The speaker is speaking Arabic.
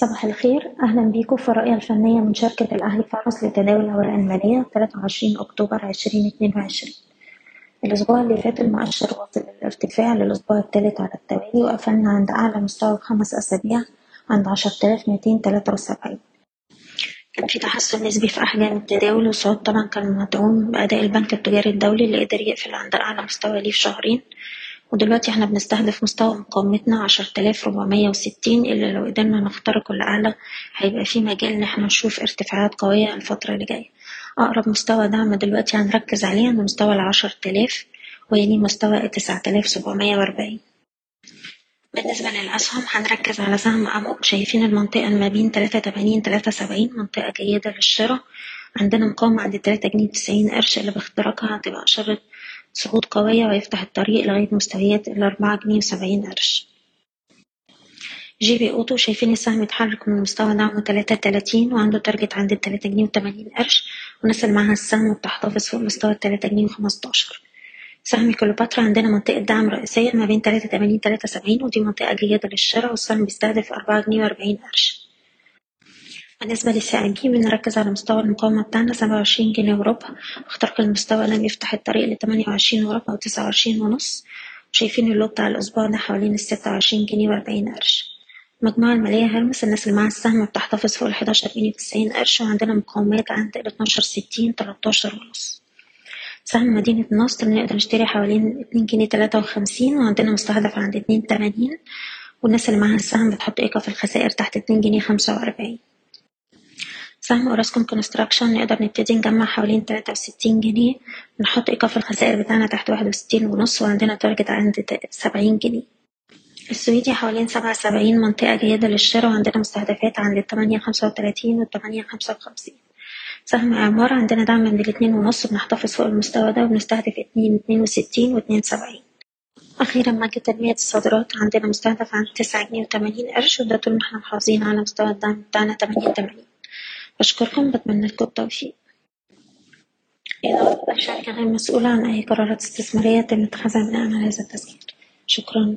صباح الخير. أهلا بيكم في الرؤية الفنية من شركة الأهلي فارس لتداول الأوراق المالية 23 أكتوبر 2022 الأسبوع اللي فات المؤشر واصل الارتفاع للأسبوع الثالث على التوالي وقفلنا عند أعلى مستوى خمس أسابيع عند 10273 كان في تحسن نسبي في أحجام التداول والصعود طبعا كان مدعوم بأداء البنك التجاري الدولي اللي قدر يقفل عند أعلى مستوى ليه في شهرين. ودلوقتي إحنا بنستهدف مستوى مقاومتنا عشرة آلاف ربعمية وستين اللي لو قدرنا نخترقه لأعلى هيبقى في مجال إن إحنا نشوف ارتفاعات قوية الفترة اللي جاية. أقرب مستوى دعم دلوقتي هنركز عليه عند مستوى العشر تلاف ويلي مستوى تسعة آلاف سبعمية وأربعين. بالنسبة للأسهم هنركز على سهم أمو شايفين المنطقة ما بين تلاتة تمانين تلاتة سبعين منطقة جيدة للشراء. عندنا مقاومة عند تلاتة جنيه وتسعين قرش اللي باختراقها هتبقى إشارة صعود قوية ويفتح الطريق لغاية مستويات الأربعة جنيه وسبعين قرش. GB Auto شايفين السهم يتحرك من مستوى دعمه تلاتة تلاتين وعنده target عند التلاتة جنيه وتمانين قرش والناس اللي معاها السهم وبتحتفظ فوق مستوى التلاتة جنيه وخمستاشر. سهم كليوباترا عندنا منطقة دعم رئيسية ما بين تلاتة تمانين تلاتة سبعين ودي منطقة جيدة للشراء والسهم بيستهدف أربعة جنيه وأربعين قرش. بالنسبة CIB بنركز على مستوى المقاومة بتاعنا؟ سبعة وعشرين جنيه وربع واخترق المستوى لم يفتح الطريق لتمانية وعشرين وربع وتسعة وعشرين ونص. وشايفين ال low بتاع الأسبوع ده حوالين الستة وعشرين جنيه وأربعين قرش. المجموعة المالية هيرميس الناس اللي معاها السهم بتحتفظ فوق الحداشر جنيه وتسعين قرش وعندنا مقاومات عند الاتناشر ستين تلاتاشر ونص. سهم مدينة نصر نقدر نشتري حوالين اتنين جنيه تلاتة وخمسين وعندنا مستهدف عند اتنين تمانين. والناس اللي معاها السهم بتحط إيقاف الخسائر تحت اتنين جنيه خمسة وأربعين. سهم أوراسكوم Construction نقدر نبتدي نجمع حوالين تلاتة وستين جنيه نحط إيقاف الخسائر بتاعنا تحت واحد وستين ونص وعندنا تارجت عند سبعين جنيه. السويدي حوالين سبعة وسبعين منطقة جيدة للشراء وعندنا مستهدفات عند التمانية خمسة وتلاتين والتمانية خمسة وخمسين. سهم إعمار عندنا دعم من الاتنين ونص بنحتفظ فوق المستوى ده وبنستهدف اتنين اتنين وستين واتنين سبعين. أخيرا بنك تنمية الصادرات عندنا مستهدف عند تسعة جنيه وتمانين قرش وده طول ما إحنا محافظين على مستوى الدعم بتاعنا تمانية تمانين. بشكركم بتمنى لكم التوفيق. إضافة الشركة غير مسؤولة عن أي قرارات استثمارية يتم اتخاذها بناء على هذا التسجيل. شكرا.